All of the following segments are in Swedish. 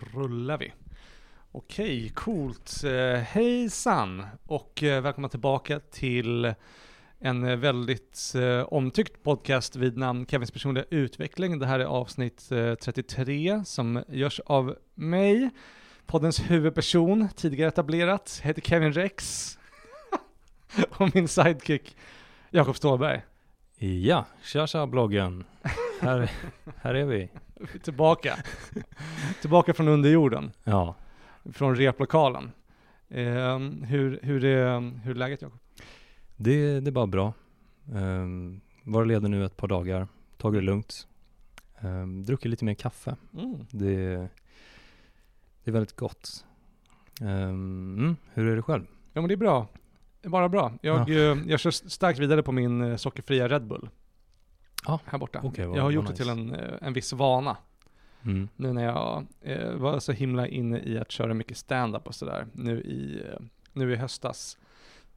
rullar vi. Okej, coolt. Eh, Hejsan och eh, välkomna tillbaka till en väldigt eh, omtyckt podcast vid namn Kevins personliga utveckling. Det här är avsnitt 33 som görs av mig, poddens huvudperson, tidigare etablerat, heter Kevin Rex. och min sidekick Jakob Ståhlberg. Ja, tja tja bloggen. Här, här är vi. Tillbaka. Tillbaka från underjorden. Ja, från replokalen. Eh, hur, hur, är, hur är läget Jakob? det, det är bara bra. Um, var ledig nu ett par dagar, tagit det lugnt. Um, druckit lite mer kaffe. Mm. Det, det är väldigt gott. Um, mm, hur är det själv? Ja men det är bra. Det är bara bra. Jag, eh, jag kör starkt vidare på min eh, sockerfria Red Bull. Ja, Här borta. okej, vad- jag har gjort vad det till nice. en, eh, en viss vana. Mm. Nu när jag eh, var så himla inne i att köra mycket stand-up och sådär. Nu i, eh, nu i höstas.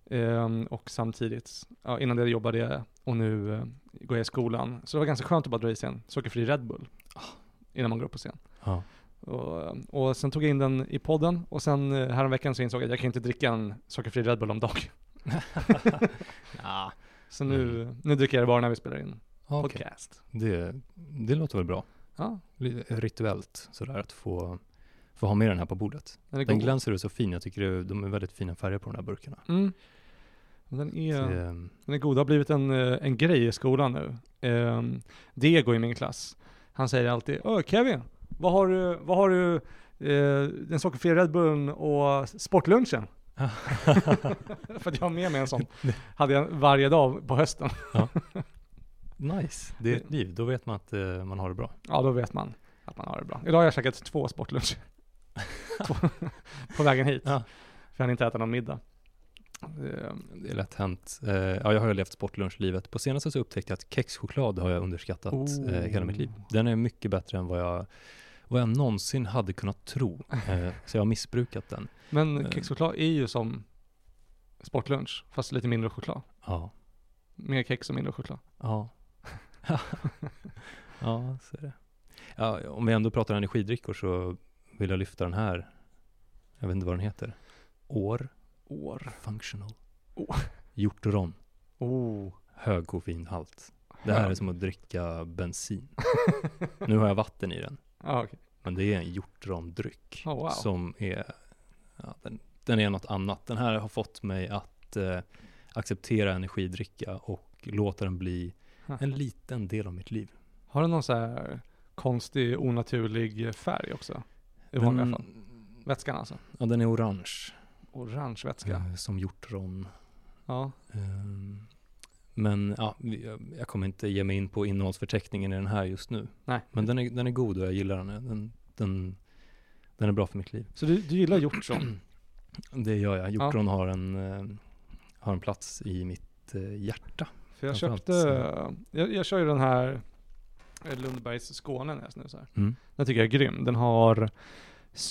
Ehm, och samtidigt, ja, innan det jobbade jag och nu eh, går jag i skolan. Så det var ganska skönt att bara dra i sig en sockerfri Red Bull. Innan man går upp på scen. Ja. Och, och sen tog jag in den i podden och sen häromveckan så insåg jag att jag kan inte dricka en sockerfri Red Bull om dagen. ja, Så nu, nu dricker jag det bara när vi spelar in okej. podcast. Det, det låter väl bra. Ja, Rituellt sådär att få, få ha med den här på bordet. den är Den glänser och så fin. Jag tycker det, de är väldigt fina färger på de här burkarna. Mm. Den är, Så det- den är god. Det har blivit en, eh, en grej i skolan nu. Um, Diego i min klass, han säger alltid Öh Kevin, vad har du, vad har du eh, den sockerfria Red Bullen och sportlunchen? För att jag har med mig en sån. Hade jag varje dag på hösten. Nice, det är ett liv. Då vet man att eh, man har det bra. Ja, då vet man att man har det bra. Idag har jag käkat två sportluncher. På vägen hit. Ja. För jag hann inte äta någon middag. Ehm, Det är lätt hänt. Eh, ja, jag har ju levt sportlunchlivet. På senaste så upptäckte jag att kexchoklad har jag underskattat Oh. eh, hela mitt liv. Den är mycket bättre än vad jag, vad jag någonsin hade kunnat tro. Eh, så jag har missbrukat den. Men Eh. kexchoklad är ju som sportlunch, fast lite mindre choklad. Ja, Mer kex och mindre choklad. ja. ja, så är det. Ja, om vi ändå pratar energidryckor så vill jag lyfta den här. Jag vet inte vad den heter. År År. Functional. Oh. Hjortron. Oh. Hög koffeinhalt. Det här är som att dricka bensin. Nu har jag vatten i den. Ja, okej. Men det är en hjortrondryck Oh, wow. som är, ja, den, den är något annat. Den här har fått mig att eh, acceptera energidricka och låta den bli. En liten del av mitt liv. Har den någon så här konstig, onaturlig färg också? I vanliga fall. Vätskan alltså? Ja, den är orange, Orange vätska. eh, som hjortron. Ja. Ehm, men ja, jag, kommer inte ge mig in på innehållsförteckningen i den här just nu. Nej. Men den är, den är god och jag gillar den. Den, den, den är bra för mitt liv. Så du, du gillar hjortron? Det gör jag. Hjortron har, en, eh, har en plats i mitt eh, hjärta. För jag köpte, jag, jag kör ju den här eh, Lundbergs Skåne när jag snusar. Mm. Den tycker jag är grym. Den har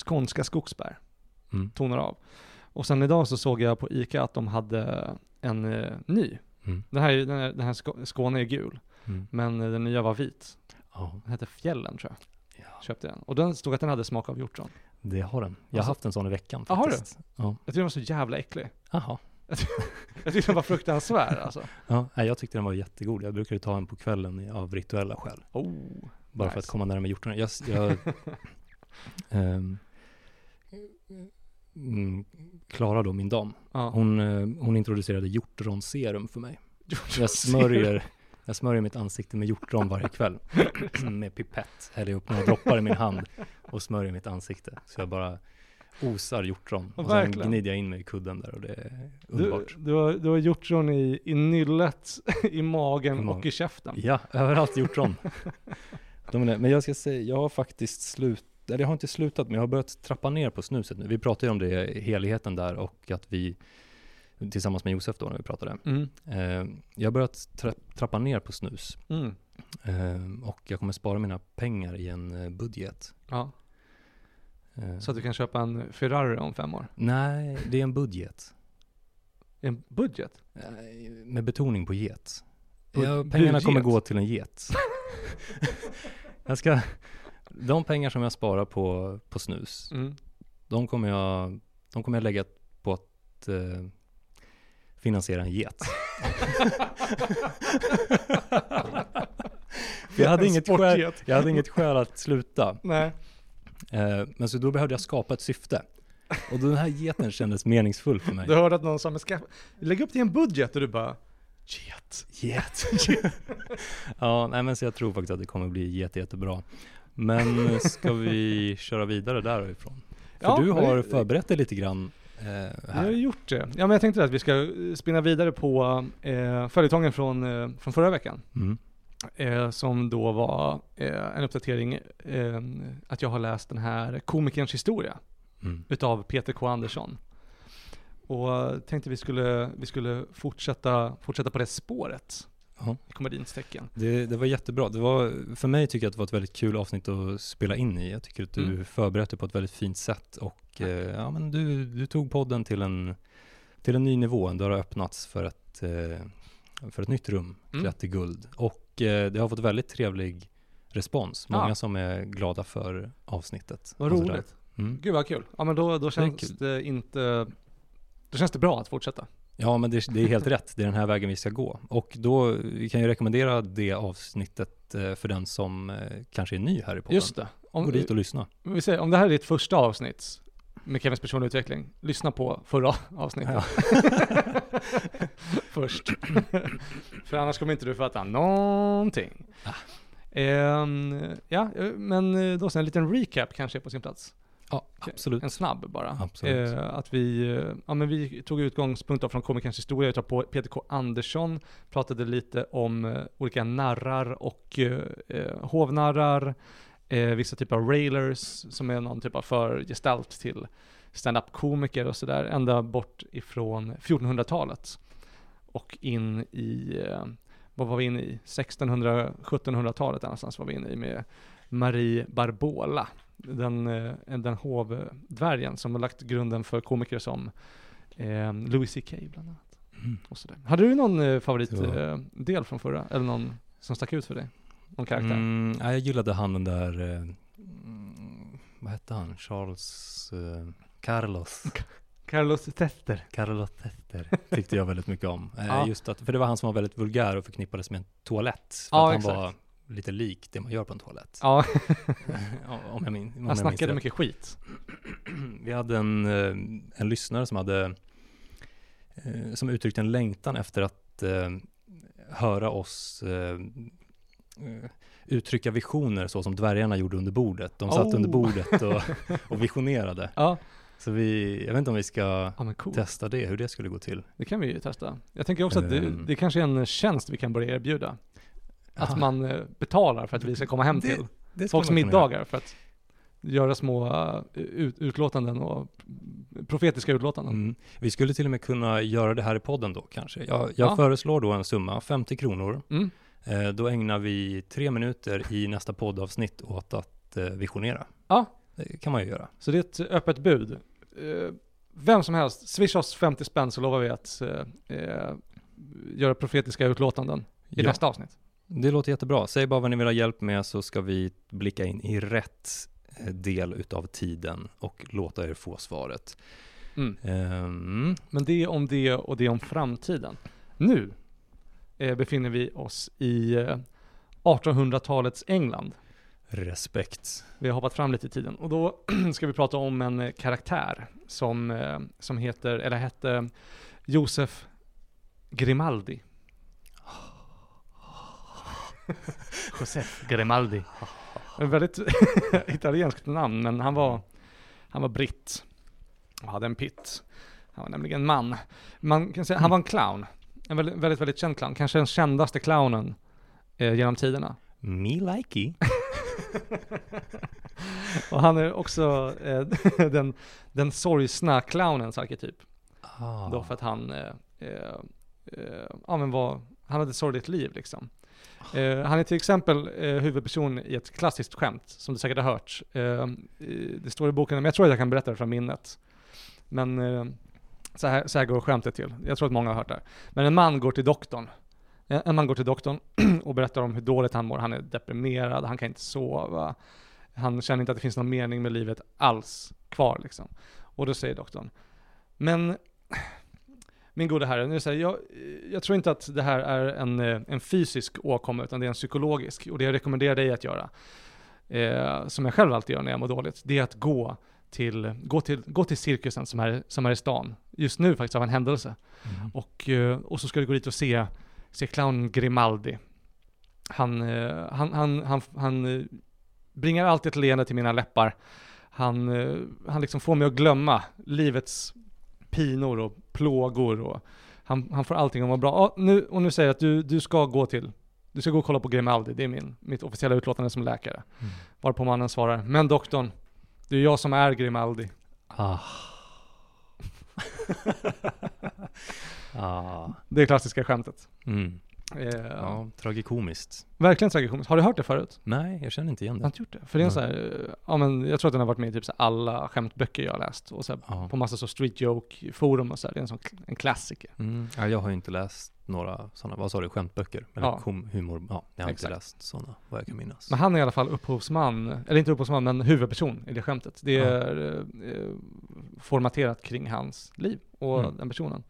skånska skogsbär, Mm. tonar av. Och sen idag så såg jag på Ica att de hade en eh, ny. Mm. Den här, är- den här, den här Skå- Skåne är gul, Mm. men eh, den nya var vit. Ja, Den hette Fjällen tror jag. Ja. Köpte den. Och den stod att den hade smak av hjortron. det har den. Jag har Alltså- haft en sån i veckan Ja, har du? faktiskt. Ja, Jag tyckte den var så jävla äcklig. Jaha. Jag tyckte den var fruktansvärd alltså. Ja, nej, jag tyckte den var jättegod. Jag brukade ta en på kvällen av rituella skäl. Oh, Bara för Nice. att komma närmare hjortronen. Jag, jag, mm, Klara då, min dam, ja. hon, eh, hon introducerade hjortronserum för mig. Jag smörjer, jag smörjer mitt ansikte med hjortron varje kväll. med pipett, häller upp några droppar i min hand och smörjer mitt ansikte. Så jag bara osar hjortron. Ja, Och sen verkligen. gnider jag in mig i kudden där och det är Du, underbart. du, har, du har hjortron i, i nyllet, i magen och i käften. Ja, överallt hjortron. De är det. Men jag ska säga, jag har faktiskt slut, eller jag har inte slutat, men jag har börjat trappa ner på snuset nu. Vi pratade ju om det, heligheten där och att vi, tillsammans med Josef då när vi pratade, Mm. eh, jag har börjat tra trappa ner på snus. Mm. Eh, och jag kommer spara mina pengar i en eh, budget. Ja. Eh, Så att du kan köpa en Ferrari om fem år. Nej, det är en budget. En budget? Eh, Med betoning på get. Bud- Ja, pengarna kommer budget? gå till en get. jag ska, de pengar som jag sparar på, på snus, Mm. de kommer jag, de kommer jag lägga på att eh, finansiera en get. Jag hade, inget skäl, jag hade inget skäl att sluta. Nej. Eh, men så då behövde jag skapa ett syfte. Och den här geten kändes meningsfull för mig. Du hörde att någon sa, lägg upp det i en budget och du bara, get. Get. ja, nej men så jag tror faktiskt att det kommer bli jätte, jättebra. Men ska vi köra vidare därifrån? För Ja, du har förberett dig lite grann eh, Jag har här. gjort det. Ja men jag tänkte att vi ska spinna vidare på eh, följetongen från, eh, från förra veckan. Mm. Eh, som då var eh, en uppdatering, eh, att jag har läst den här Komikerns historia Mm. utav Peter K. Andersson. Och tänkte vi skulle, vi skulle fortsätta, fortsätta på det spåret Ja. i komedins tecken. Det, det var jättebra. Det var, för mig tycker jag att det var ett väldigt kul avsnitt att spela in i. Jag tycker att du Mm. förberedde dig på ett väldigt fint sätt och eh, ja, men du, du tog podden till en, till en ny nivå. En dörr har öppnats för ett, eh, för ett nytt rum, Mm. klätt i guld. Och det har fått väldigt trevlig respons. Många Ja. som är glada för avsnittet. Vad sådär. roligt. Mm. Gud vad kul. Ja men då, då känns kul. det inte, då känns det bra att fortsätta. Ja, men det, det är helt rätt. Det är den här vägen vi ska gå. Och då, vi kan ju rekommendera det avsnittet eh, för den som eh, kanske är ny här i podden. Just det. Om, Gå dit och lyssna. vi säger, om det här är ditt första avsnitt med Kevins personliga utveckling, lyssna på förra avsnittet. Ja. Först. För annars kommer inte du fatta någonting. Ah. Ehm, ja, men då sen en liten recap kanske är på sin plats. Ja, absolut. En snabb bara. Eh, att vi, eh, ja men vi tog utgångspunkt från komikerns historia, utav Peter K. Andersson, pratade lite om eh, olika narrar och eh, eh, hovnarrar, eh, vissa typer av railers, som är någon typ av förgestalt till stand-up-komiker och sådär, ända bort ifrån 1400-talet och in i, eh, vad var vi inne i? 1600-1700-talet där någonstans var vi inne i med Marie Barbola den, eh, den hovdvärgen som har lagt grunden för komiker som eh, Louis CK bland annat. Mm. Och sådär. Hade du någon Ja. favoritdel del från förra? Eller någon som stack ut för dig? Någon karaktär? Mm, ja, jag gillade han den där, eh, vad hette han? Charles eh, Carlos. Carlos Tester. Carlos Tester tyckte jag väldigt mycket om. Eh, Ja. Just att, för det var han som var väldigt vulgär och förknippades med en toalett. För Ja, att han exakt. var lite lik det man gör på en toalett. Ja, om jag min, om jag han minns snackade mycket skit. Vi hade en, eh, en lyssnare som hade eh, som uttryckte en längtan efter att höra oss uttrycka visioner så som dvärgarna gjorde under bordet. De satt Oh. under bordet och, och visionerade. Ja, Så vi, jag vet inte om vi ska ja cool. testa det, hur det skulle gå till. Det kan vi ju testa. Jag tänker också att det, Ehm. det kanske är en tjänst vi kan börja erbjuda. Att Ja. man eh, betalar för att vi ska komma hem Det- till det folks middagar för att göra små eh, ut, utlåtanden och profetiska utlåtanden. Mm. Vi skulle till och med kunna göra det här i podden då kanske. Jag, jag Ja. föreslår då en summa, 50 kronor. Mm. Eh, då ägnar vi tre minuter i nästa poddavsnitt åt att eh, visionera. Ja. Det kan man ju göra. Så det är ett öppet bud. Eh, Vem som helst, swisha oss 50 spänn så lovar vi att eh, eh, göra profetiska utlåtanden i Ja. nästa avsnitt. Det låter jättebra. Säg bara vad ni vill ha hjälp med så ska vi blicka in i rätt del utav tiden och låta er få svaret. Mm. Ehm, Men det om det och det om framtiden. Nu eh, befinner vi oss i eh, 1800-talets England. Respekt. Vi har hoppat fram lite i tiden och då ska vi prata om en eh, karaktär som, eh, som heter, eller hette Josef Grimaldi. Josef Grimaldi. En väldigt italienskt namn, men han var, han var britt och hade en pitt. Han var nämligen man. Man kan säga, han var en clown. En väldigt, väldigt, väldigt känd clown. Kanske den kändaste clownen eh, genom tiderna. Me likey. Och han är också eh, den, den sorgsna clownens arketyp. Ah. Då för att han, eh, eh, eh, ja men var, han hade ett sorgligt liv liksom. Eh, han är till exempel eh, huvudperson i ett klassiskt skämt, som du säkert har hört. I- det står i boken, men jag tror att jag kan berätta det från minnet. Men så, här, så här går skämtet till. Jag tror att många har hört det. Men en man går till doktorn. En en man går till doktorn och berättar om hur dåligt han mår. Han är deprimerad, han kan inte sova. Han känner inte att det finns någon mening med livet alls kvar liksom. Och då säger doktorn, men min gode herre, nu säger jag, jag tror inte att det här är en, eh, en fysisk åkomma, utan det är en psykologisk. Och det jag rekommenderar dig att göra, eh, som jag själv alltid gör när jag mår dåligt, det är att gå till, gå till, gå till cirkusen som är, som är i stan. Just nu faktiskt av en händelse. Mm. Och, eh, och så ska du gå dit och se, se clown Grimaldi. Han, eh, han, han, han, han eh, bringar alltid ett leende till mina läppar. Han, eh, han liksom får mig att glömma livets pinor och plågor och han, han får allting att vara bra. Ah, nu, och nu säger jag att du, du ska gå till, du ska gå och kolla på Grimaldi, det är min, mitt officiella utlåtande som läkare. Mm. Varpå mannen svarar, men doktorn, det är jag som är Grimaldi. Ah. ah. Det är klassiska skämtet. Mm. Eh, Ja, tragikomiskt. Verkligen tragikomiskt. Har du hört det förut? Nej, jag känner inte igen Jag har det. inte gjort det. För det är en Nej. här, eh, ja men jag tror att den har varit med i typ så alla skämtböcker jag har läst. Och så här, Ja. på massa så street joke forum och så här. Det är en sån en klassiker. Mm. Ja, jag har ju inte läst några sådana, vad sa du, skämtböcker? Eller Ja. humor? Ja, jag har Exakt. inte läst sådana, vad jag kan minnas. Men han är i alla fall upphovsman, eller inte upphovsman, men huvudperson i det skämtet. Det Ja. är eh, formaterat kring hans liv och Mm. den personen.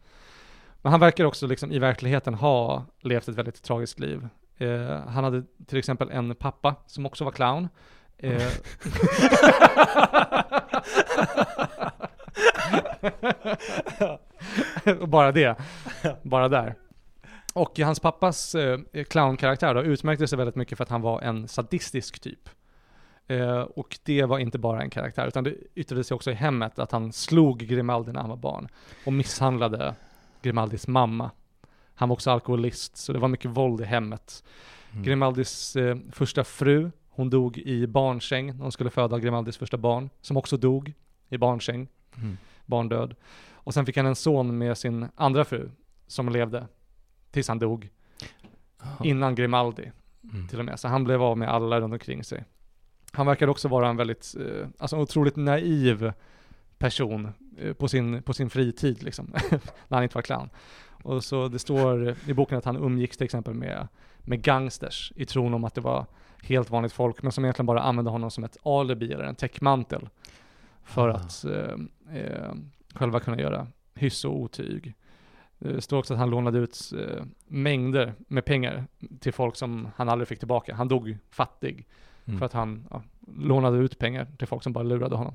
Men han verkar också liksom i verkligheten ha levt ett väldigt tragiskt liv. Eh, han hade till exempel en pappa som också var clown. Eh, och bara det, bara där. Och hans pappas eh, clownkaraktär då utmärkte sig väldigt mycket för att han var en sadistisk typ. Eh, och det var inte bara en karaktär, utan det yttrade sig också i hemmet att han slog Grimaldi när han var barn. Och misshandlade Grimaldis mamma. Han var också alkoholist, så det var mycket våld i hemmet. Mm. Grimaldis eh, första fru, hon dog i barnsäng när hon skulle föda Grimaldis första barn, som också dog i barnsäng, Mm. barndöd. Och sen fick han en son med sin andra fru, som levde tills han dog, Jaha. innan Grimaldi Mm. till och med. Så han blev av med alla runt omkring sig. Han verkar också vara en väldigt, eh, alltså en otroligt naiv person på, sin, på sin fritid liksom, när han inte var clown. Och så det står i boken att han umgicks till exempel med, med gangsters i tron om att det var helt vanligt folk, men som egentligen bara använde honom som ett alibi eller en täckmantel för Ah. att eh, eh, själva kunna göra hyss och otyg. Det står också att han lånade ut eh, mängder med pengar till folk som han aldrig fick tillbaka. Han dog fattig Mm. för att han ja, lånade ut pengar till folk som bara lurade honom.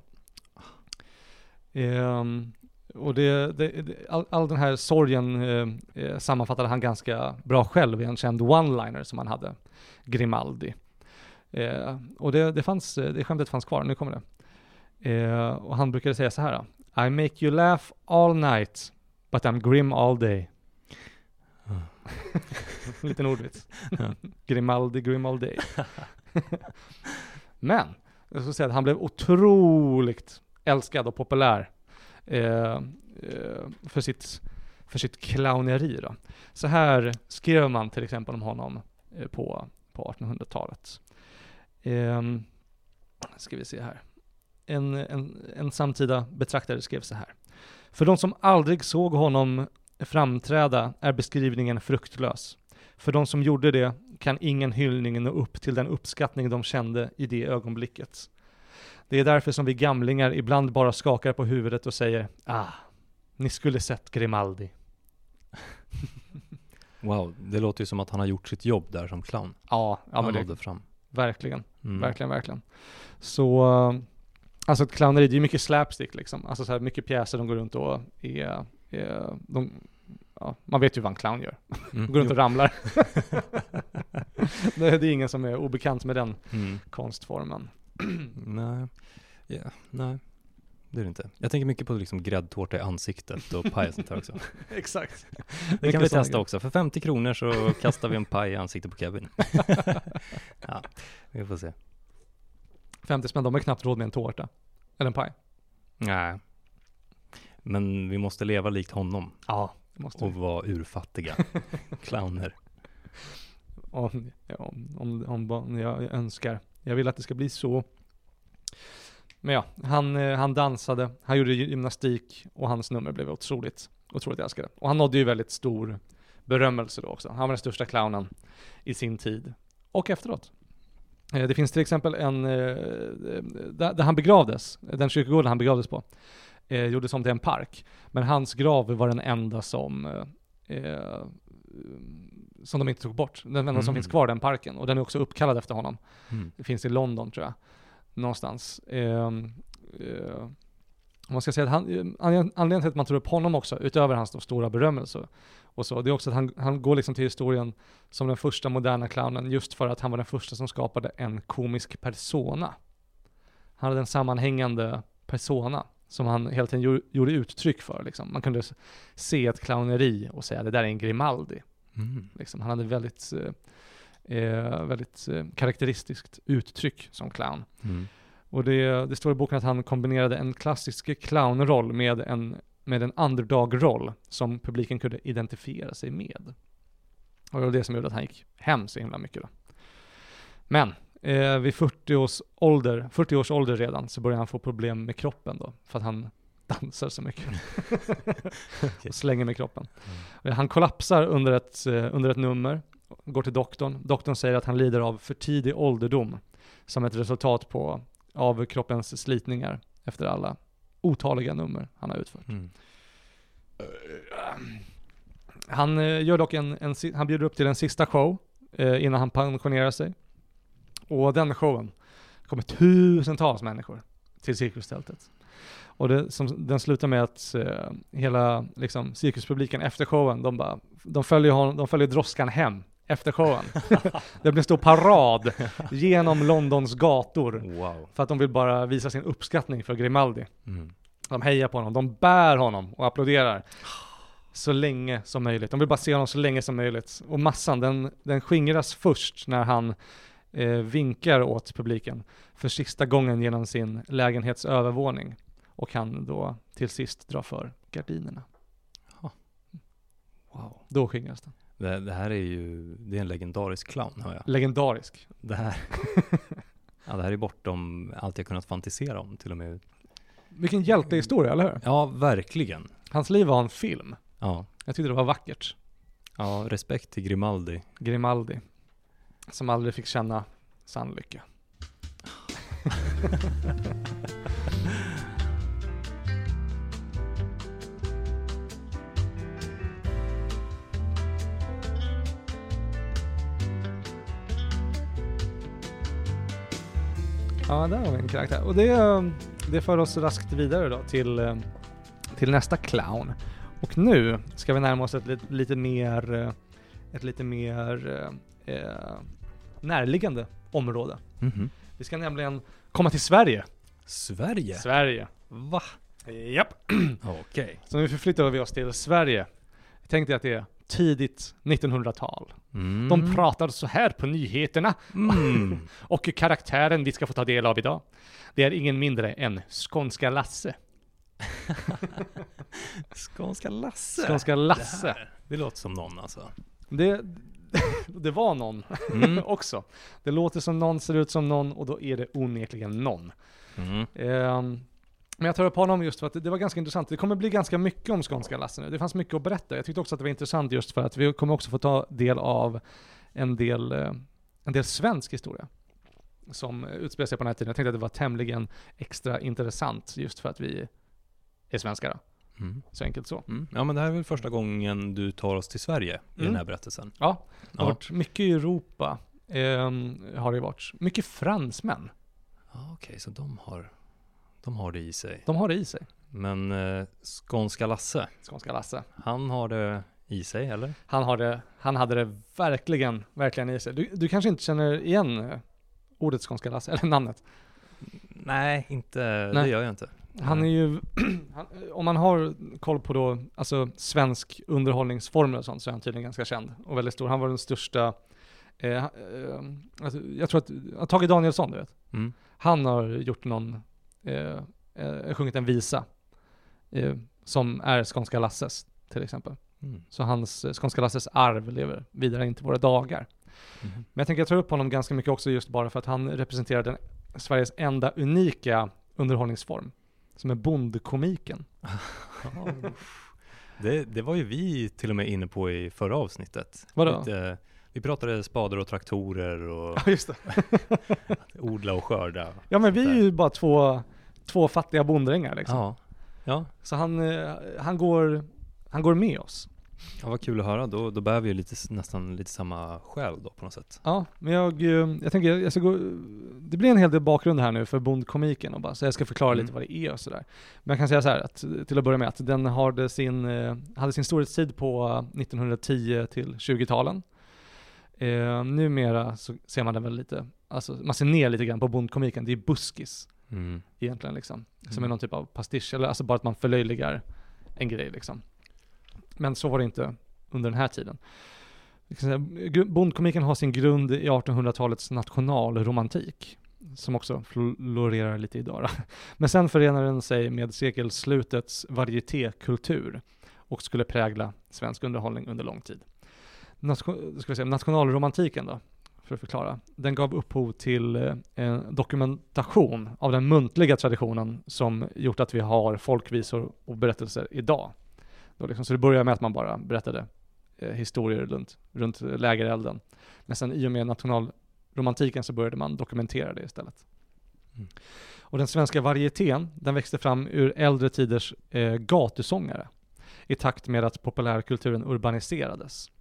Ehm, och det, det, all, all den här sorgen eh, eh, sammanfattade han ganska bra själv i en känd one-liner som han hade, Grimaldi. Eh, och det, det, fanns, eh, det skämtet fanns kvar, nu kommer det. Eh, och han brukade säga så här. I make you laugh all night, but I'm grim all day. En liten ordvits. Ja. Grimaldi, grim all day. Men, jag ska säga att han blev otroligt älskad och populär eh, eh, för, sitt, för sitt clowneri. Då. Så här skrev man till exempel om honom eh, på, på 1800-talet. Eh, ska vi se här. En, en, en samtida betraktare skrev så här. För de som aldrig såg honom framträda är beskrivningen fruktlös. För de som gjorde det kan ingen hyllning nå upp till den uppskattning de kände i det ögonblicket. Det är därför som vi gamlingar ibland bara skakar på huvudet och säger Ah, ni skulle sett Grimaldi. Wow, det låter ju som att han har gjort sitt jobb där som clown. Ja, ja han men det, fram. verkligen, Mm. verkligen, verkligen. Så, eh, alltså ett clowneri, det är ju mycket slapstick liksom. Alltså så här mycket pjäser de går runt och är, är de, ja, man vet ju vad en clown gör. Mm. Går runt och ramlar. det, det är ingen som är obekant med den Mm. konstformen. Nej, ja, nej. Det är det inte. Jag tänker mycket på liksom gräddtårta i ansiktet och paj och sånt här också. Exakt. Det Mycket kan vi testa också. För 50 kronor så kastar vi en paj i ansiktet på Kevin. ja, vi får se. 50 spänn, de har knappt råd med en tårta. Eller en paj. Nej. Men vi måste leva likt honom Ja, det måste och vi. vara urfattiga clowner. Om, om, om, om jag önskar. Jag vill att det ska bli så. Men ja, han, eh, han dansade, han gjorde gymnastik och hans nummer blev otroligt, otroligt älskade. Och han nådde ju väldigt stor berömmelse då också. Han var den största clownen i sin tid. Och efteråt. Eh, det finns till exempel en, eh, där, han begravdes, den kyrkogården han begravdes på, gjordes om till en park. Men hans grav var den enda som, som de inte tog bort. Den enda som Mm. finns kvar, den parken. Och den är också uppkallad efter honom. Mm. Det finns i London tror jag, någonstans. Eh, eh, om man ska säga att han, eh, anled- anledningen till att man tar upp honom också, utöver hans stora berömmelse och så, det är också att han, han går liksom till historien som den första moderna clownen just för att han var den första som skapade en komisk persona. Han hade en sammanhängande persona som han hela tiden gjo- gjorde uttryck för. Liksom. Man kunde se ett clowneri och säga det där är en Grimaldi. Mm. Liksom. Han hade väldigt, eh, eh, väldigt eh, karaktäristiskt uttryck som clown. Mm. Och det, det står i boken att han kombinerade en klassisk clownroll med en, med en underdog-roll som publiken kunde identifiera sig med. Och det var det som gjorde att han gick hem så himla mycket då. Men eh, vid 40 års, ålder, 40 års ålder redan så började han få problem med kroppen då, för att han dansar så mycket. och slänger med kroppen. Eh, Han kollapsar under ett, eh, under ett nummer, går till doktorn. Doktorn säger att han lider av för tidig ålderdom som ett resultat på, av kroppens slitningar efter alla otaliga nummer han har utfört. Mm. Han eh, gör dock en, en, han bjuder upp till en sista show eh, innan han pensionerar sig. Och den showen kommer tusentals människor till cirkustältet. Och det, som, den slutar med att eh, hela liksom, cirkuspubliken efter showen, de, bara, de, följer honom, de följer droskan hem efter showen. det blir en stor parad genom Londons gator Wow. för att de vill bara visa sin uppskattning för Grimaldi. Mm. De hejar på honom, de bär honom och applåderar så länge som möjligt. De vill bara se honom så länge som möjligt. Och massan, den, den skingras först när han eh, vinkar åt publiken för sista gången genom sin lägenhets övervåning. Och kan då till sist dra för gardinerna. Wow. Då skingras den. Det, det här är ju, det är en legendarisk clown hör jag. Legendarisk. Det här, ja, det här är bortom allt jag kunnat fantisera om till och med. Vilken hjältehistoria, eller hur? Ja, verkligen. Hans liv var en film. Ja, Jag tyckte det var vackert. ja respekt till Grimaldi. Grimaldi. Som aldrig fick känna sann lycka. Ja, där har vi en karaktär. Och det, eh, det för oss raskt vidare då till, eh, till nästa clown. Och nu ska vi närma oss ett lite, lite mer, eh, ett lite mer eh, eh, närliggande område. Mhm. Vi ska nämligen komma till Sverige. Sverige? Sverige. Va? Japp. Okej. Så nu förflyttar vi oss till Sverige. Tänk dig att det är tidigt 1900-tal. Mm. De pratar så här på nyheterna Mm. och karaktären vi ska få ta del av idag. Det är ingen mindre än Skånska Lasse. Skånska Lasse. Skånska Det, Lasse. här, det låter som någon alltså. Det, det var någon Mm. också. Det låter som någon, ser ut som någon och då är det onekligen någon. Mm. Men jag tar upp honom just för att det, det var ganska intressant. Det kommer bli ganska mycket om Skånska Lasse nu. Det fanns mycket att berätta. Jag tyckte också att det var intressant just för att vi kommer också få ta del av en del, eh, en del svensk historia som utspelar sig på den här tiden. Jag tänkte att det var tämligen extra intressant just för att vi är svenskar. Då. Mm. Så enkelt så. Mm. Ja men det här är väl första gången du tar oss till Sverige i Mm. den här berättelsen. Ja, det har Ja. varit mycket i Europa. ehm, har det varit. Mycket fransmän. Ja, Okej, så de har, de har det i sig. De har det i sig. Men eh, Skånska Lasse, Skånska Lasse. han har det i sig eller? Han, har det, han hade det verkligen, verkligen i sig. Du, du kanske inte känner igen eh, ordet Skånska Lasse, eller namnet. Nej, inte, Nej. det gör jag inte. Han är ju, han, om man har koll på då, alltså svensk underhållningsformer och sånt så är han tydligen ganska känd och väldigt stor. Han var den största, eh, eh, alltså, jag tror att, Tage Danielsson du vet, Mm. han har gjort någon, eh, eh, sjungit en visa eh, som är Skånska Lasses till exempel. Mm. Så hans, eh, Skånska Lasses arv lever vidare in till våra dagar. Mhm. Men jag tänker jag tar upp honom ganska mycket också just bara för att han representerar den, Sveriges enda unika underhållningsform. Som är bondkomiken. det, det var ju vi till och med inne på i förra avsnittet. Vadå? Lite, Vi pratade spader och traktorer och Ja, just det. odla och skörda. Ja, men vi är ju bara två, två fattiga bonddrängar liksom. Ja. Ja, Så han, eh, han, går, han går med oss. ja, vad kul att höra. Då, då bär vi ju lite, nästan lite samma själ då på något sätt. jag men jag, eh, jag tänker, jag ska gå, det blir en hel del bakgrund här nu för bondkomiken och bara, så jag ska förklara Mm. lite vad det är och sådär. Men jag kan säga så här, att, till att börja med, att den hade sin, eh, hade sin storhetstid på 1910 till 20-talen. Eh, numera så ser man den väl lite, alltså man ser ner lite grann på bondkomiken, det är buskis Mm. egentligen liksom. Som Mm. är någon typ av pastisch, eller alltså bara att man förlöjligar en grej liksom. Men så var det inte under den här tiden. Bondkomiken har sin grund i 1800-talets nationalromantik, som också florerar lite idag. Men sen förenar den sig med sekelslutets varietékultur och skulle prägla svensk underhållning under lång tid. Nation, ska vi säga, nationalromantiken då, för att förklara. Den gav upphov till eh, en dokumentation av den muntliga traditionen som gjort att vi har folkvisor och berättelser idag. Då liksom, så det började med att man bara berättade eh, historier runt, runt lägerelden. Men sen i och med nationalromantiken så började man dokumentera det istället. Mm. Och den svenska varietén, den växte fram ur äldre tiders eh, gatusångare i takt med att populärkulturen urbaniserades.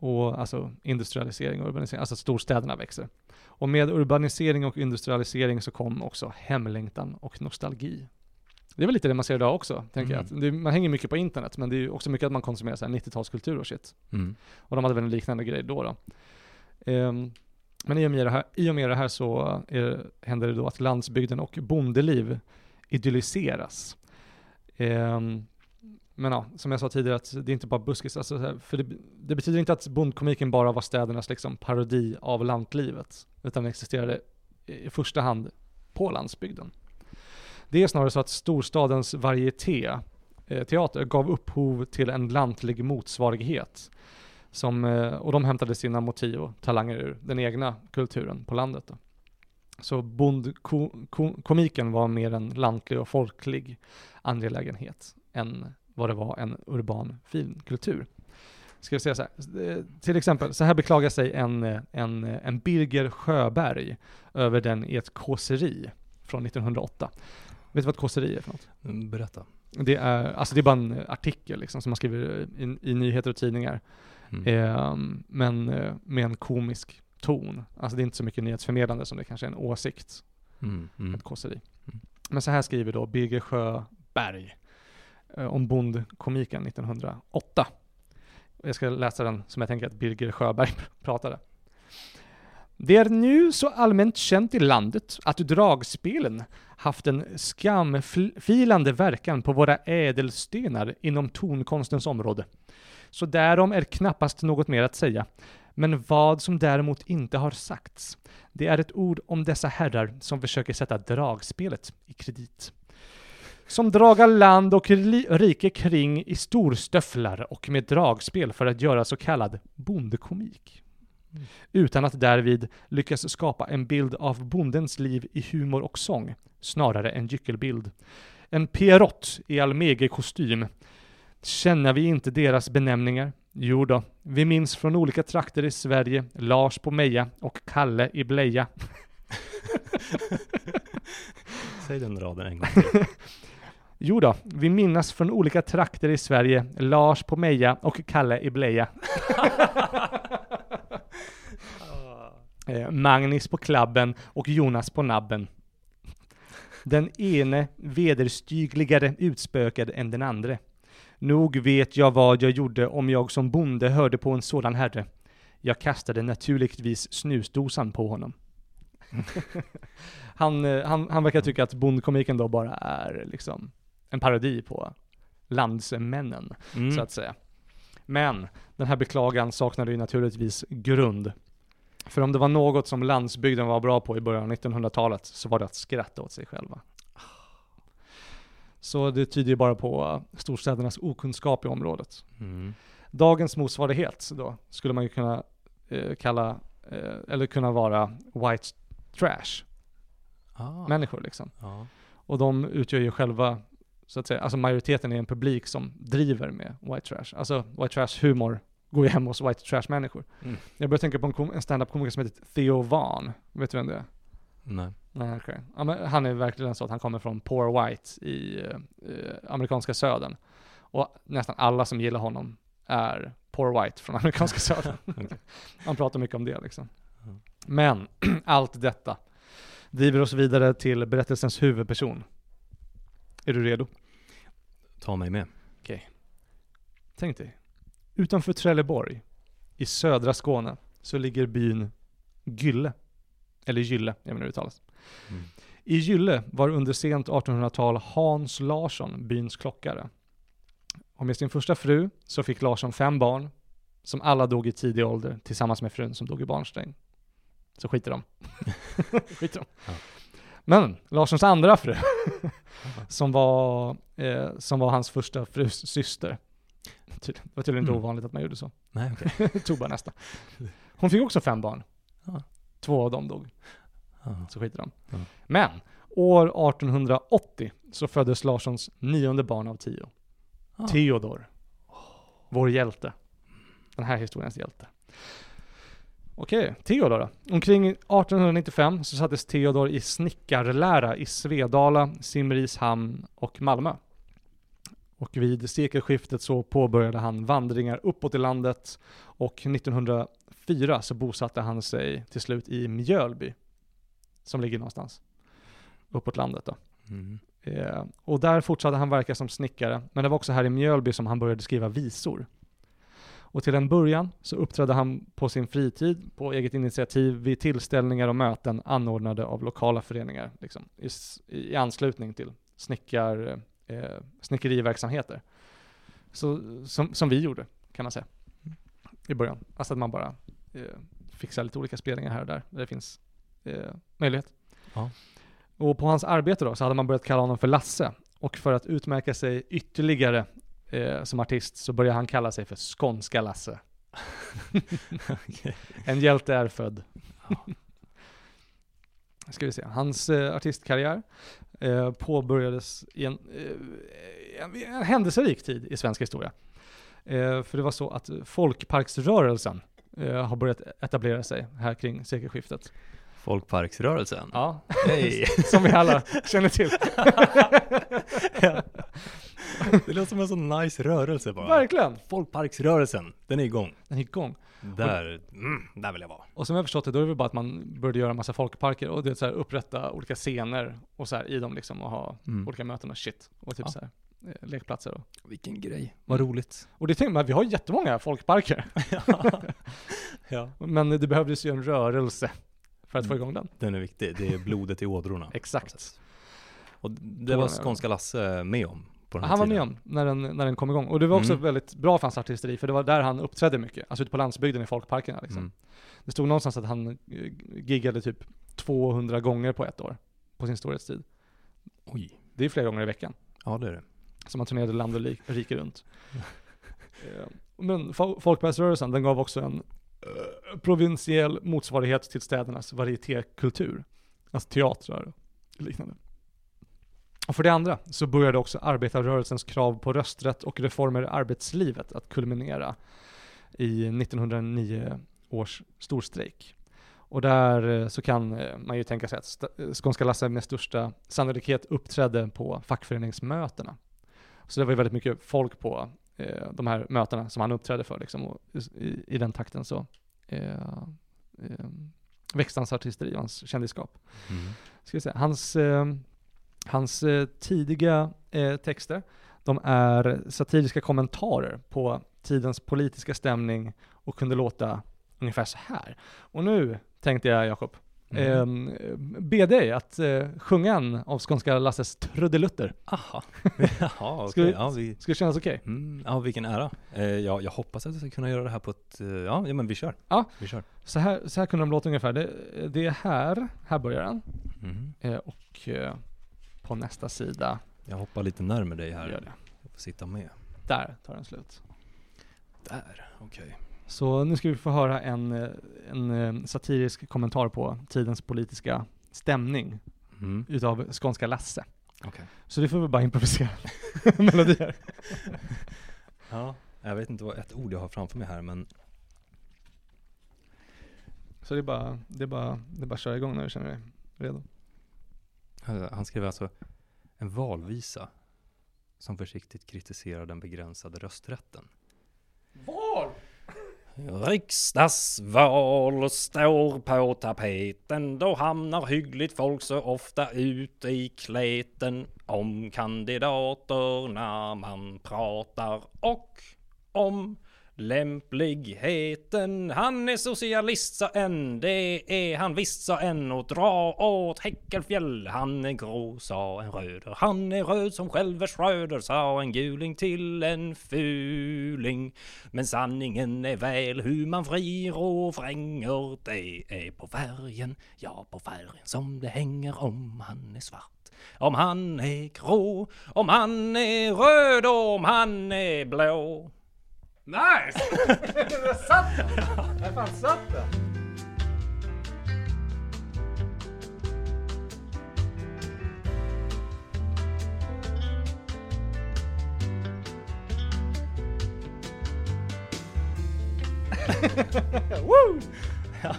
Och alltså industrialisering och urbanisering, alltså att storstäderna växer. Och med urbanisering och industrialisering så kom också hemlängtan och nostalgi. Det är väl lite det man ser idag också, tänker Mm. jag. Att det, man hänger mycket på internet, men det är ju också mycket att man konsumerar så här 90-talskultur och shit. Mm. Och de hade väl en liknande grej då. då. Ehm, men i och med det här, i och med det här så är, händer det då att landsbygden och bondeliv idylliseras. Ehm, men ja, som jag sa tidigare, att det är inte bara buskis. Alltså, för det, det betyder inte att bondkomiken bara var städernas liksom, parodi av lantlivet, utan den existerade i första hand på landsbygden. Det är snarare så att storstadens varieté, eh, teater, gav upphov till en lantlig motsvarighet. Som, eh, och de hämtade sina motiv och talanger ur den egna kulturen på landet. Då. Så bondkomiken var mer en lantlig och folklig angelägenhet än vad det var en urban finkultur. Ska jag säga så här, eh, till exempel, så här beklagar sig en, eh, en, eh, en Birger Sjöberg över den i ett kåseri från 1908. Vet du vad ett kåseri är för något? Mm, Berätta. Det är, alltså det är bara en artikel liksom, som man skriver i, i nyheter och tidningar. Mm. Ehm, men eh, med en komisk ton. Alltså det är inte så mycket nyhetsförmedlande som det kanske är en åsikt, Mm. Mm. ett kåseri. Mm. Men så här skriver då Birger Sjöberg Eh, om bondkomiken 1908. Jag ska läsa den som jag tänker att Birger Sjöberg pratade. Det är nu så allmänt känt i landet att dragspelen haft en skamfilande verkan på våra ädelstenar inom tonkonstens område. Så därom är knappast något mer att säga. Men vad som däremot inte har sagts, det är ett ord om dessa herrar som försöker sätta dragspelet i kredit. Som draga land och rike kring i storstöfflar och med dragspel för att göra så kallad bondekomik. Utan att därvid lyckas skapa en bild av bondens liv i humor och sång, snarare en gyckelbild. En Pierrot i Almege-kostym. Känner vi inte deras benämningar? Jo då, vi minns från olika trakter i Sverige Lars på Meja och Kalle i Bleja. Säg den raden en gång till. Jo då, vi minnas från olika trakter i Sverige Lars på Meja och Kalle i Bleja. Eh, Magnus på klabben och Jonas på nabben. Den ene vederstygligare utspökad än den andre. Nog vet jag vad jag gjorde om jag som bonde hörde på en sådan herre. Jag kastade naturligtvis snusdosan på honom. han, eh, han, han verkar tycka att bondkomiken då bara är liksom en parodi på landsmännen Mm. så att säga. Men den här beklagan saknade ju naturligtvis grund. För om det var något som landsbygden var bra på i början av 1900-talet så var det att skratta åt sig själva. Så det tyder ju bara på storstädernas okunskap i området. Mm. Dagens motsvarighet då skulle man ju kunna eh, kalla, eh, eller kunna vara white trash Ah. människor liksom. Ja. Och de utgör ju själva, så att säga, alltså majoriteten är en publik som driver med white trash. Alltså white trash humor går ju hem hos white trash-människor. Mm. Jag börjar tänka på en, kom- en stand-up-komiker som heter Theo Vaughn. Vet du vem det är? Nej. Nej, okej. Ja, men han är verkligen så att han kommer från poor white i eh, eh, amerikanska södern. Och nästan alla som gillar honom är poor white från amerikanska södern. Okej. Han pratar mycket om det liksom. Ja. Men allt detta driver oss vidare till berättelsens huvudperson. Är du redo? Ta mig med. Tänk dig. Utanför Trelleborg i södra Skåne så ligger byn Gylle. Eller Gylle, jag inte hur det uttalas. Mm. I Gylle var under sent 1800-tal Hans Larsson byns klockare. Och med sin första fru så fick Larsson fem barn, som alla dog i tidig ålder tillsammans med frun som dog i barnsträng. Så skiter de. skiter de. Ja. Men Larssons andra fru, som var, eh, som var hans första frus syster. Det var tydligen inte Mm. ovanligt att man gjorde så. Nej, okej. Tog bara nästa. Hon fick också fem barn. Ja. Två av dem dog Ja. så skiter de. Ja. Men år 1880 så föddes Larssons nionde barn av tio. Ah. Theodor. Vår hjälte. Den här historiens hjälte. Okej, Theodor då. Omkring 1895 så sattes Theodor i snickarlära i Svedala, Simrishamn och Malmö. Och vid sekelskiftet så påbörjade han vandringar uppåt i landet och 1904 så bosatte han sig till slut i Mjölby som ligger någonstans uppåt landet då. Mm. Eh, och där fortsatte han verka som snickare, men det var också här i Mjölby som han började skriva visor. Och till en början så uppträdde han på sin fritid på eget initiativ vid tillställningar och möten anordnade av lokala föreningar, liksom, i, i anslutning till snickar, eh, snickeriverksamheter. Så, som, som vi gjorde, kan man säga, i början. Alltså att man bara eh, fixar lite olika spelningar här och där, där det finns eh, möjlighet. Ja. Och på hans arbete då så hade man börjat kalla honom för Lasse. Och för att utmärka sig ytterligare eh, som artist så började han kalla sig för Skånska Lasse. En hjälte är född. Ja. Ska vi se. Hans eh, artistkarriär eh, påbörjades i en, eh, en, en händelserik tid i svensk historia. Eh, för det var så att folkparksrörelsen eh, har börjat etablera sig här kring sekelskiftet. Folkparksrörelsen. Ja, Hej! som vi alla känner till. Ja. Det låter som en sån nice rörelse bara. Verkligen! Folkparksrörelsen, den är igång. Den är igång. Där, mm, där vill jag vara. Och som jag förstått det, då är det väl bara att man började göra en massa folkparker och det är så här, upprätta olika scener och så här i dem liksom och ha Mm. olika möten och shit. Och typ Ja. så här, eh, lekplatser och. Vilken grej, vad roligt. Och det tänkte man, vi har jättemånga folkparker. ja. Men det behövdes ju en rörelse för att få Mm. igång den. Den är viktig, det är blodet i ådrorna. Exakt. Och det var Skånska Lasse med om på den här Han var med om när den, när den kom igång. Och det var också Mm. väldigt bra för hans artisteri, för det var där han uppträdde mycket. Alltså ute på landsbygden i folkparkerna liksom. Mm. Det stod någonstans att han eh, giggade typ 200 gånger på ett år. På sin storhetstid. Oj, Det är flera gånger i veckan. ja det är det. Som han turnerade land och rike runt. Eh, Men fo- folkparksrörelsen, den gav också en eh, provinsiell motsvarighet till städernas varietékultur. Alltså teatrar och liknande. Och för det andra så började också arbetarrörelsens krav på rösträtt och reformer i arbetslivet att kulminera i 1909 års storstrejk. Och där eh, så kan eh, man ju tänka sig att eh, Skånska Lasse med största sannolikhet uppträdde på fackföreningsmötena. Så det var ju väldigt mycket folk på eh, de här mötena som han uppträdde för liksom, och i, i den takten så eh, eh, växte hans artisteri och hans kändisskap. Mm. Ska säga. Hans, hans eh, tidiga eh, texter, de är satiriska kommentarer på tidens politiska stämning och kunde låta ungefär så här. Och nu tänkte jag, Jakob, Mm. eh, be dig att eh, sjunga en av Skånska Lasses trudelutter. Aha, jaha okej. Ska vi- Ja, vi, Ska det kännas okej? mm, ja, vilken ära. Eh, ja, jag hoppas att jag ska kunna göra det här på ett, eh, ja, ja men vi kör. Ja. Vi kör. Så här, så här kunde de låta ungefär. Det, det är här, här börjar den. Mm. Och på nästa sida Jag hoppar lite närmare dig här. gör det. Jag får sitta med. Där tar den slut. Där, okej. Så nu ska vi få höra en, eh, en eh, satirisk kommentar på tidens politiska stämning Mm. utav Skånska Lasse. Okej. Så det får vi bara improvisera melodier. Ja. Jag vet inte vad ett ord jag har framför mig här men Så det är bara, det är bara, det är bara att köra igång när du känner dig redo. Han skrev alltså en valvisa som försiktigt kritiserar den begränsade rösträtten. Val? Riksdagsval står på tapeten. Då hamnar hyggligt folk så ofta ute i kleten om kandidaterna man pratar och om lämpligheten. Han är socialist sa en, det är han visst sa en och dra åt Häckelfjäll. Han är grå sa en röder, han är röd som själve Schröder sa en guling till en fuling. Men sanningen är väl hur man frir och vränger, det är på färgen, ja på färgen som det hänger om han är svart. Om han är grå, om han är röd, och om han är blå. Nice! Där satt den! Där fan satt den! Woo! Ja,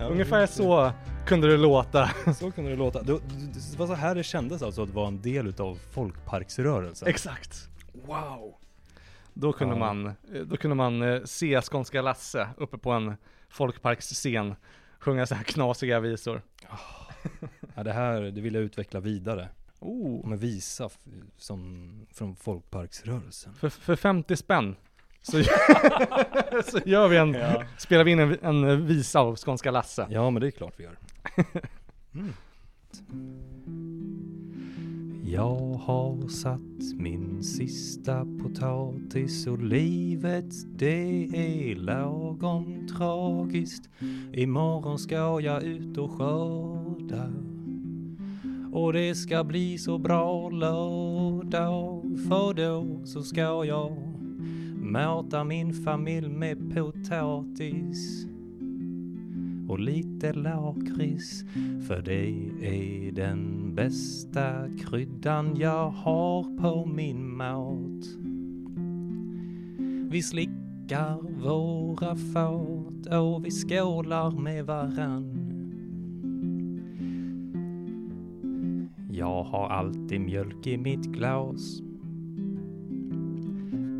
Ungefär så kunde det låta. Så kunde det låta. Det, det, det var så här det kändes alltså att vara en del utav folkparksrörelsen. Exakt. wow! Då kunde Ja. man, då kunde man eh, se Skånska Lasse uppe på en folkparksscen sjunga så här knasiga visor. Ja, det här, det vill jag utveckla vidare. Oh. Om en visa som, från folkparksrörelsen. För, för 50 spänn så, så gör vi en, Ja. spelar vi in en, en visa av Skånska Lasse. Ja, men det är klart vi gör. Mm. Jag har satt min sista potatis och livet. Det är lagom tragiskt. Imorgon ska jag ut och skörda. Och det ska bli så bra lördag. För då så ska jag mata min familj med potatis och lite lakrits för det är den bästa kryddan jag har på min mat. Vi slickar våra fat och vi skålar med varann. Jag har alltid mjölk i mitt glas.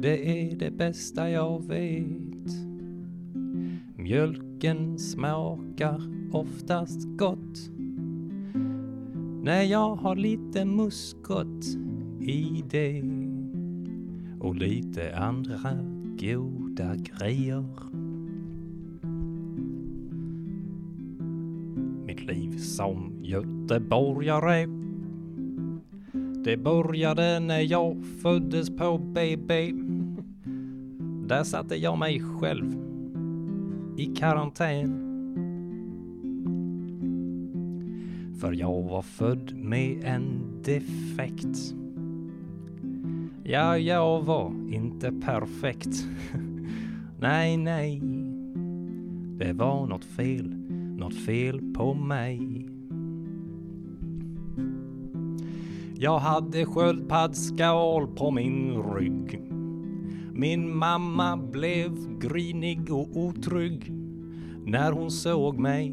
Det är det bästa jag vet. Mjölken smakar oftast gott när jag har lite muskot i det och lite andra goda grejer. Mitt liv som göteborgare det började när jag föddes på BB. Där satte jag mig själv i karantän. För jag var född med en defekt. Ja, jag var inte perfekt. nej, nej. Det var något fel, något fel på mig. Jag hade sköldpaddsskal på min rygg. Min mamma blev grinig och otrygg när hon såg mig.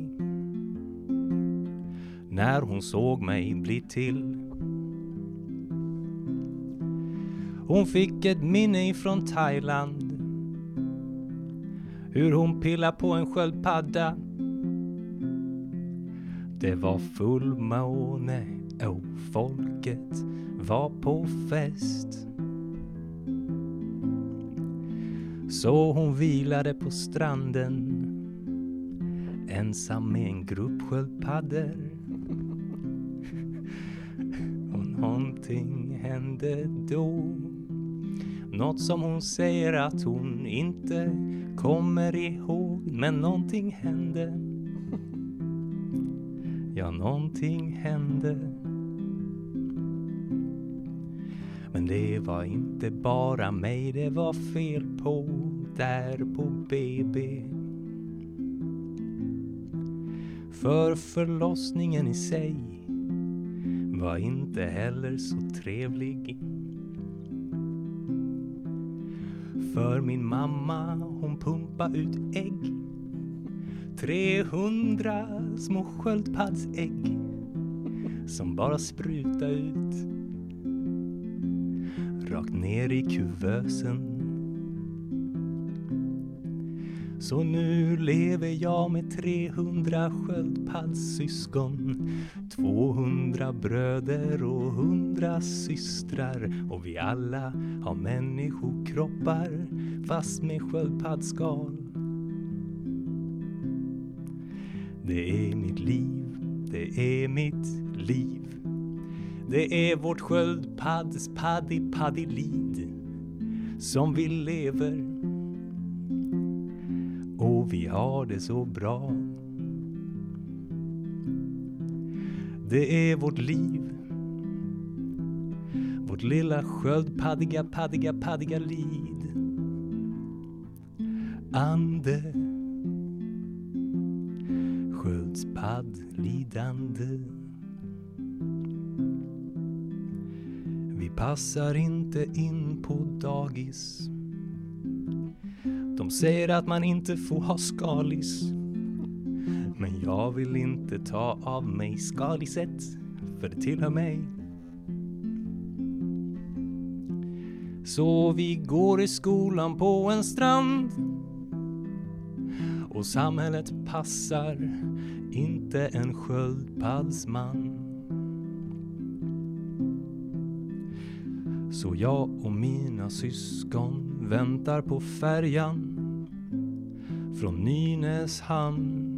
När hon såg mig bli till. Hon fick ett minne ifrån Thailand. Hur hon pillade på en sköldpadda. Det var fullmåne och folket var på fest. Så hon vilade på stranden ensam med en grupp sköldpaddor. Och någonting hände då. Något som hon säger att hon inte kommer ihåg. Men någonting hände. Ja, någonting hände. Men det var inte bara mig det var fel på där på BB. För förlossningen i sig var inte heller så trevlig. För min mamma hon pumpa ut ägg 300 små sköldpaddsägg som bara spruta ut rakt ner i kuvösen. Så nu lever jag med 300 sköldpaddssyskon 200 bröder och 100 systrar och vi alla har människokroppar fast med sköldpaddsskal. Det är mitt liv, det är mitt liv. Det är vårt sköldpadds paddi paddilid som vi lever och vi har det så bra. Det är vårt liv vårt lilla sköldpaddiga, paddiga, paddiga lid. Ande sköldpaddlidande. Vi passar inte in på dagis. De säger att man inte får ha skalis. Men jag vill inte ta av mig skaliset, för det tillhör mig. Så vi går i skolan på en strand och samhället passar inte en sköldpaddsman. Så jag och mina syskon väntar på färjan från Nynäshamn.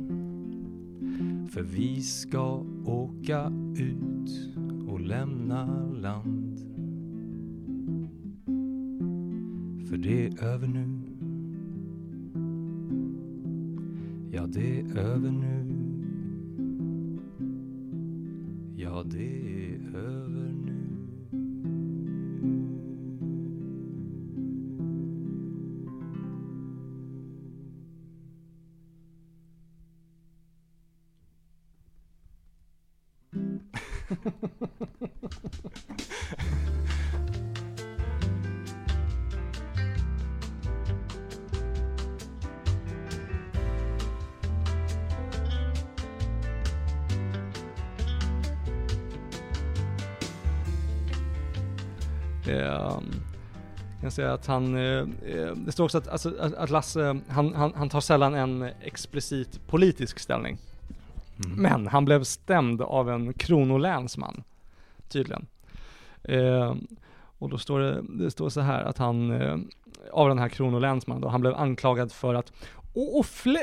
För vi ska åka ut och lämna land. För det är över nu. Ja, det är över nu. Ja, det säga att han, eh, eh, det står också att, alltså, att- Lasse, han, han, han tar sällan en explicit politisk ställning. Mm. Men han blev stämd av en kronolänsman, tydligen. Eh, och då står det, det står så här att han, eh, av den här kronolänsmannen då, han blev anklagad för att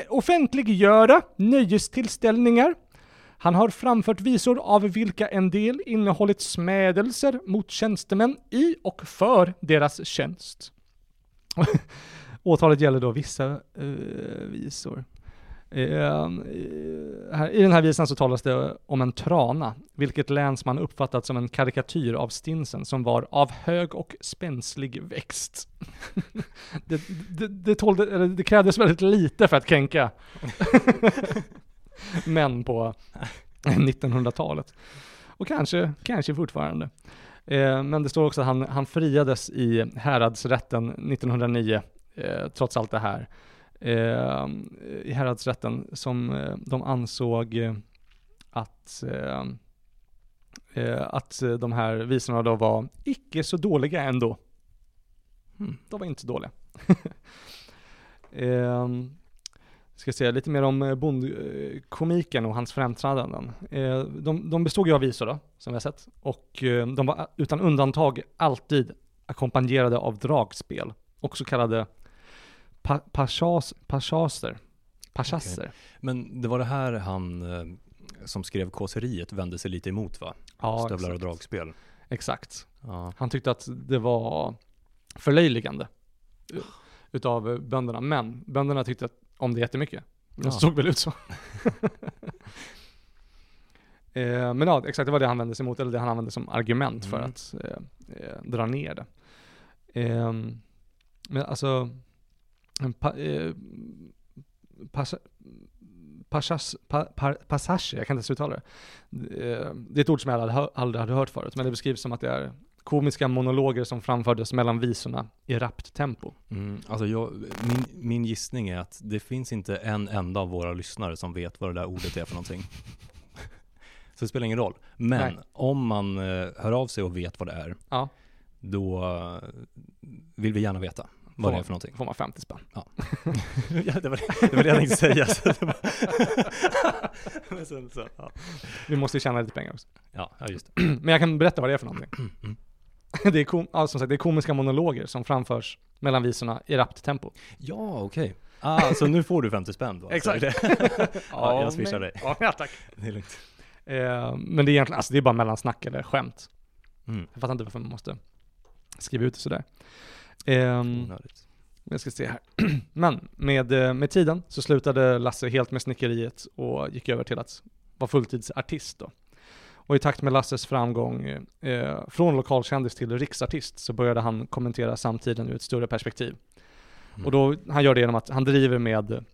offentliggöra nöjestillställningar. Han har framfört visor av vilka en del innehållit smädelser mot tjänstemän i och för deras tjänst. Åtalet gäller då vissa uh, visor. Uh, här, I den här visan så talas det om en trana, vilket länsman uppfattat som en karikatyr av stinsen som var av hög och spänslig växt. det, det, det, tålde, eller det krävdes väldigt lite för att kränka män på 1900-talet. Och kanske, kanske fortfarande. Eh, men det står också att han, han friades i häradsrätten 1909, eh, trots allt det här eh, i häradsrätten som eh, de ansåg eh, att, eh, att de här visorna då var icke så dåliga ändå. Hmm, de var inte så dåliga. ska säga lite mer om eh, bondkomiken och hans framträdanden. Eh, de, de bestod ju av visor då, som vi har sett, och eh, de var utan undantag alltid ackompanjerade av dragspel, och så kallade pa pachas, pachaser. Pachasser. Men det var det här han som skrev kåseriet vände sig lite emot va? Ja, Stövlar och exakt. dragspel. exakt. Ja. Han tyckte att det var förlöjligande u- utav bönderna, men bönderna tyckte att, om det jättemycket. Ja. såg väl ut så. eh, men ja, exakt det var det han vände sig emot, eller det han använde som argument för Mm. att eh, eh, dra ner det. Eh, men alltså, pa, eh, passa, Pachas, pa, pa, passage, jag kan inte ens uttala det. Eh, Det är ett ord som jag aldrig hade hört förut, men det beskrivs som att det är komiska monologer som framfördes mellan visorna i rappt tempo. Mm, alltså jag, min, min gissning är att det finns inte en enda av våra lyssnare som vet vad det där ordet är för någonting. Så det spelar ingen roll. Men Nej. om man eh, hör av sig och vet vad det är, Ja. då eh, vill vi gärna veta vad det är för någonting. Får man 50 spänn. ja, det, var, det var det jag tänkte säga. Så det så, ja. Vi måste ju tjäna lite pengar också. Ja, ja, just det. Men jag kan berätta vad det är för någonting. Det är, kom, ja, som sagt, det är komiska monologer som framförs mellan visorna i rappt tempo. Ja, okej. Ah, så nu får du 50 spänn då? Exakt. Ja, jag swishar dig. Ja, tack. Det är lugnt. Eh, men det är egentligen, alltså det är bara mellansnack eller skämt. Mm. Jag fattar inte varför man måste skriva ut det sådär. Onödigt. jag ska se här. Men med, eh, med tiden så slutade Lasse helt med snickeriet och gick över till att vara fulltidsartist då. Och i takt med Lasses framgång eh, från lokalkändis till riksartist så började han kommentera samtiden ur ett större perspektiv. Mm. Och då, han gör det genom att han driver med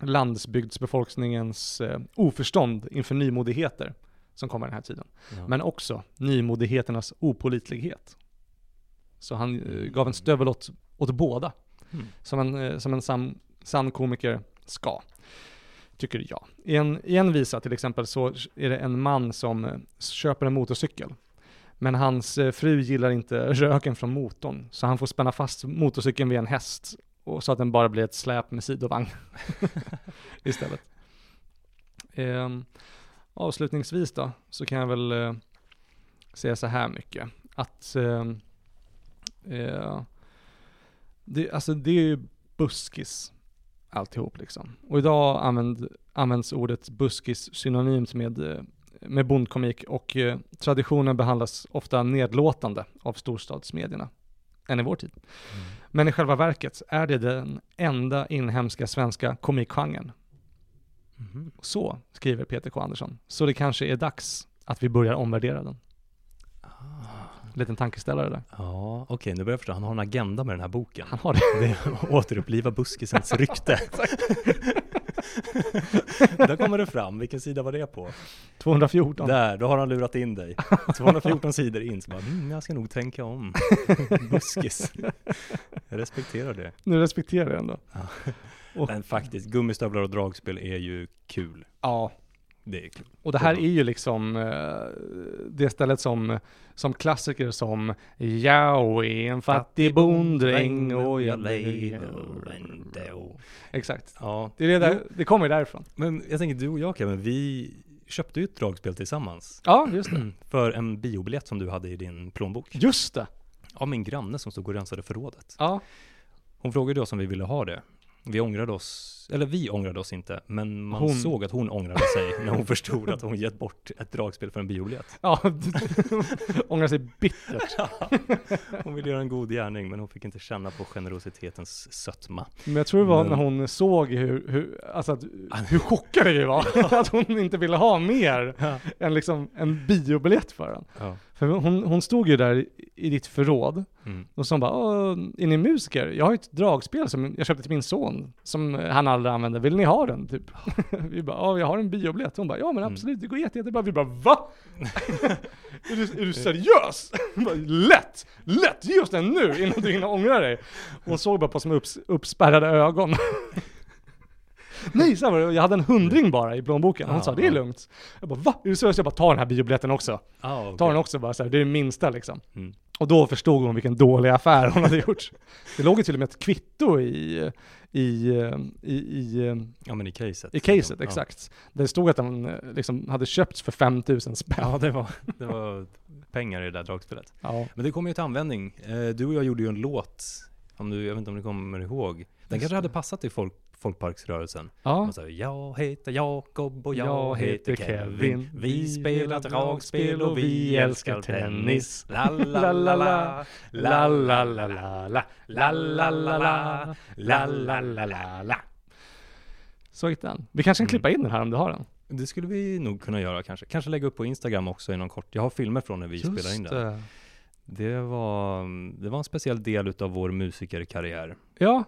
landsbygdsbefolkningens eh, oförstånd inför nymodigheter som kommer den här tiden. Ja. Men också nymodigheternas opolitlighet. Så han eh, gav en stövel åt, åt båda, Mm. som en, eh, som en sann, sann komiker ska. Tycker jag. I en, I en visa till exempel så är det en man som eh, köper en motorcykel. Men hans eh, fru gillar inte röken från motorn, så han får spänna fast motorcykeln vid en häst och så att den bara blir ett släp med sidovagn istället. Ehm, avslutningsvis då, så kan jag väl eh, säga så här mycket. Att eh, eh, det, alltså det är ju buskis alltihop liksom. Och idag använd, används ordet buskis synonymt med, eh, med bondkomik och eh, traditionen behandlas ofta nedlåtande av storstadsmedierna än i vår tid. Mm. Men i själva verket är det den enda inhemska svenska komikgenren. Mhm. Så skriver Peter K. Andersson. Så det kanske är dags att vi börjar omvärdera den. Ah. Liten tankeställare där. Ja, okej, nu börjar jag förstå. Han har en agenda med den här boken. Han har det. Det är att återuppliva buskisens rykte. Där kommer det fram. Vilken sida var det på? 214. Där, då har han lurat in dig. 214 sidor in, så bara, mm, jag ska nog tänka om. Buskis. Jag respekterar det. Nu respekterar jag ändå. Och- Men faktiskt, gummistövlar och dragspel är ju kul. Ja, Det och det här är ju liksom eh, det stället som, som klassiker som Jag är en fattig bonddräng och jag lever ändå. Exakt. Ja, Det, är det, där, det kommer ju därifrån. men jag tänker du och jag Kevin, vi köpte ju ett dragspel tillsammans. Ja, just det. För en biobiljett som du hade i din plånbok. Just det. Av min granne som stod och rensade förrådet. Ja, Hon frågade oss om vi ville ha det. Vi ångrade oss, eller vi ångrade oss inte, men man Hon- såg att hon ångrade sig när hon förstod att hon gett bort ett dragspel för en biobiljett. ja. ångrar sig bittert. Hon ville göra en god gärning, men hon fick inte känna på generositetens sötma. Men jag tror det var Men- när hon såg hur, hur, alltså att, hur chockad vi var. att hon inte ville ha mer än liksom en biobiljett för den. Ja. För hon, hon stod ju där i, ditt förråd Mm. och hon bara, "Åh, är ni musiker? Jag har ju ett dragspel som jag köpte till min son, som han aldrig använder. Vill ni ha den? Typ. vi bara, ja jag har en biobiljett. Hon bara, ja men Mm. absolut, det går jätte, jättebra. Vi bara, va? är, du, är du seriös? Bara, lätt! Lätt! Ge oss den nu innan du hinner ångra dig. Hon såg bara på med upps, uppspärrade ögon. Nej, så var det. Jag hade en hundring bara i plånboken. Hon Ja, sa, det är lugnt. Jag bara, va? Är du seriös? Jag bara, ta den här biobiljetten också. Ah, okej. Ta den också bara så här. det är det minsta liksom. Mm. Och då förstod hon vilken dålig affär hon hade gjort. Det låg ju till och med ett kvitto i, i, i, i, Ja men i caset. i caset, Ja. exakt. Det stod att den liksom hade köpts för 5000 spänn. Ja, det var, det var pengar i det där dragspelet. Ja. Men det kommer ju till användning. Eh, Du och jag gjorde ju en låt, om du, jag vet inte om du kommer ihåg. Den kanske hade passat till folk, folkparksrörelsen. ja. Säger, jag heter Jakob och jag, Jag heter Kevin. Kevin. Vi spelar dragspel och vi älskar tennis. La La la la la la, la, la la la la, la la la la, la la. Så gick den. Vi kanske kan Mm. klippa in den här om du har den. Det skulle vi nog kunna göra kanske. Kanske lägga upp på Instagram också inom kort. Jag har filmer från när vi spelar in den. det. Det var, det var en speciell del utav vår musikerkarriär. Ja.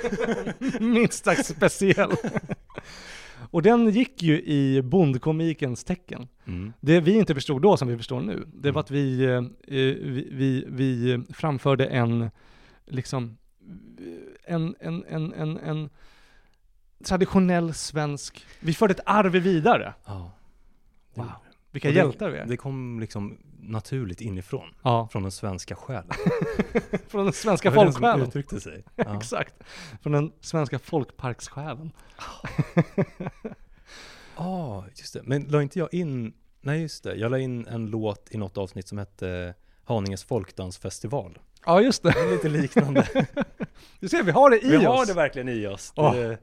Minst sagt speciell. Och den gick ju i bondkomikens tecken. Mm. Det vi inte förstod då som vi förstår nu, det var Mm. att vi, eh, vi, vi, vi framförde en, liksom, en, en, en, en, en traditionell svensk, vi förde ett arv vidare. Ja. Det, Wow. Vilka det- hjältar vi är. det kom liksom naturligt inifrån, Ja, från den svenska själen. från den svenska var den folksjälen. uttryckte sig. Ja. Exakt. Från den svenska folkparkssjälen. Ja, just det. Men la inte jag in, nej just det, jag la in en låt i något avsnitt som hette Haninges folkdansfestival. Ja, just det. Det lite liknande. Du ser, vi har det i vi har oss. det verkligen i oss. Det,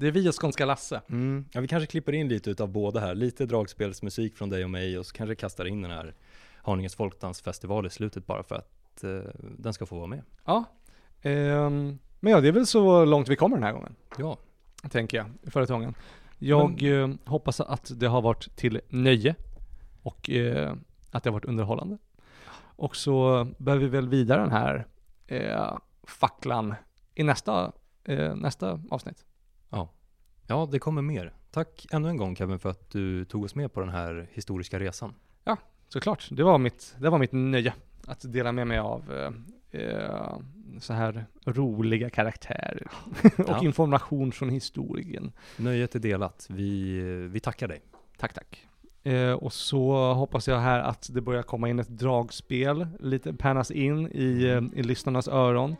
Det är vi och Skånska Lasse. mm, ja, vi kanske klipper in lite utav båda här. Lite dragspelsmusik från dig och mig och så kanske kastar in den här Haninges folkdansfestival i slutet bara för att eh, den ska få vara med. Ja. Ehm, men ja, det är väl så långt vi kommer den här gången, Ja, tänker jag, i följetongen. Jag eh, hoppas att det har varit till nöje och eh, att det har varit underhållande. Och så bär vi väl vidare den här eh, facklan i nästa, eh, nästa avsnitt. Ja, det kommer mer. Tack ännu en gång Kevin för att du tog oss med på den här historiska resan. Såklart, det var mitt, det var mitt nöje att dela med mig av eh, eh, så här roliga karaktärer och Ja. information från historien. Nöjet är delat. Vi, vi tackar dig. Tack, tack. Eh, och så hoppas jag här att det börjar komma in ett dragspel, lite pannas in i, eh, i lyssnarnas öron.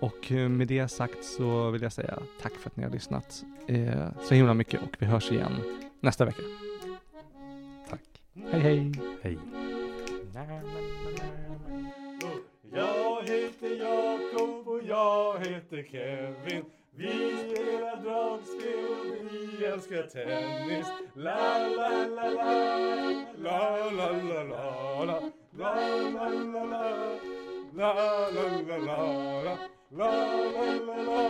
Och eh, med det sagt så vill jag säga tack för att ni har lyssnat eh, så himla mycket och vi hörs igen nästa vecka. Tack. Hej hej! Hej. Jag heter Jakob och jag heter Kevin Vi spelar dragspel och vi älskar tennis La la la la La la la la la La la la la La la la la La la la la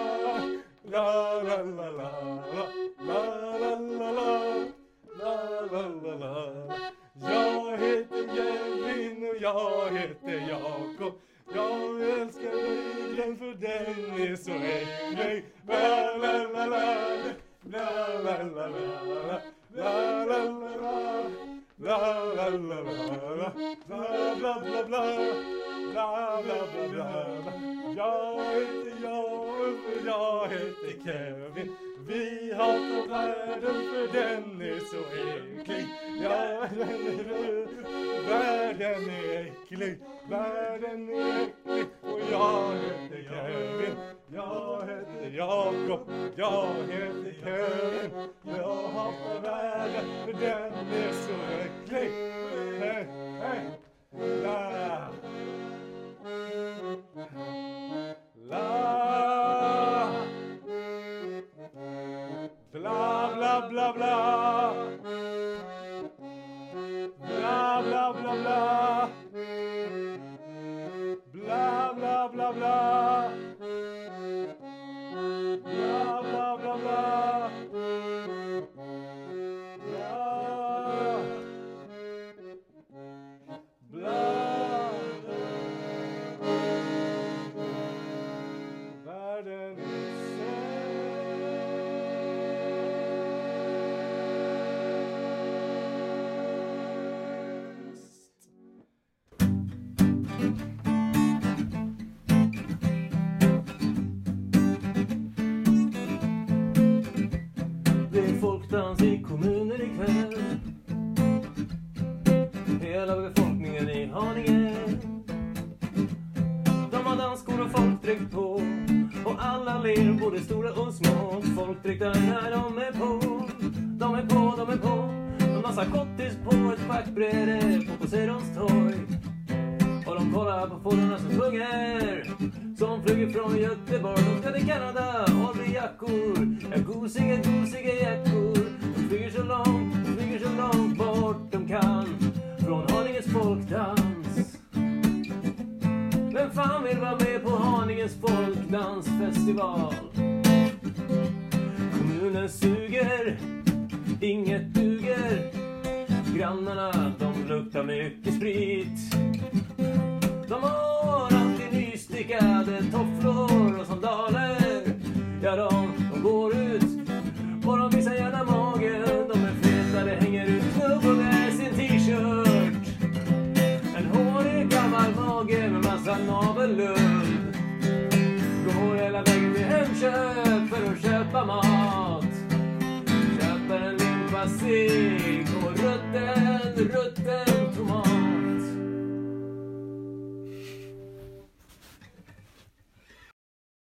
La la la la La la la la La la la la Jag heter Kevin och jag heter Jakob Jag älskar regeln för den är så världen för den är så äcklig. Ja, den är Världen är äcklig. Världen är äcklig. Och jag heter Kevin. Jag heter Jakob. Jag heter Kevin. Jag hatar världen för den är så äcklig. Hey, hey. blah blah blah blah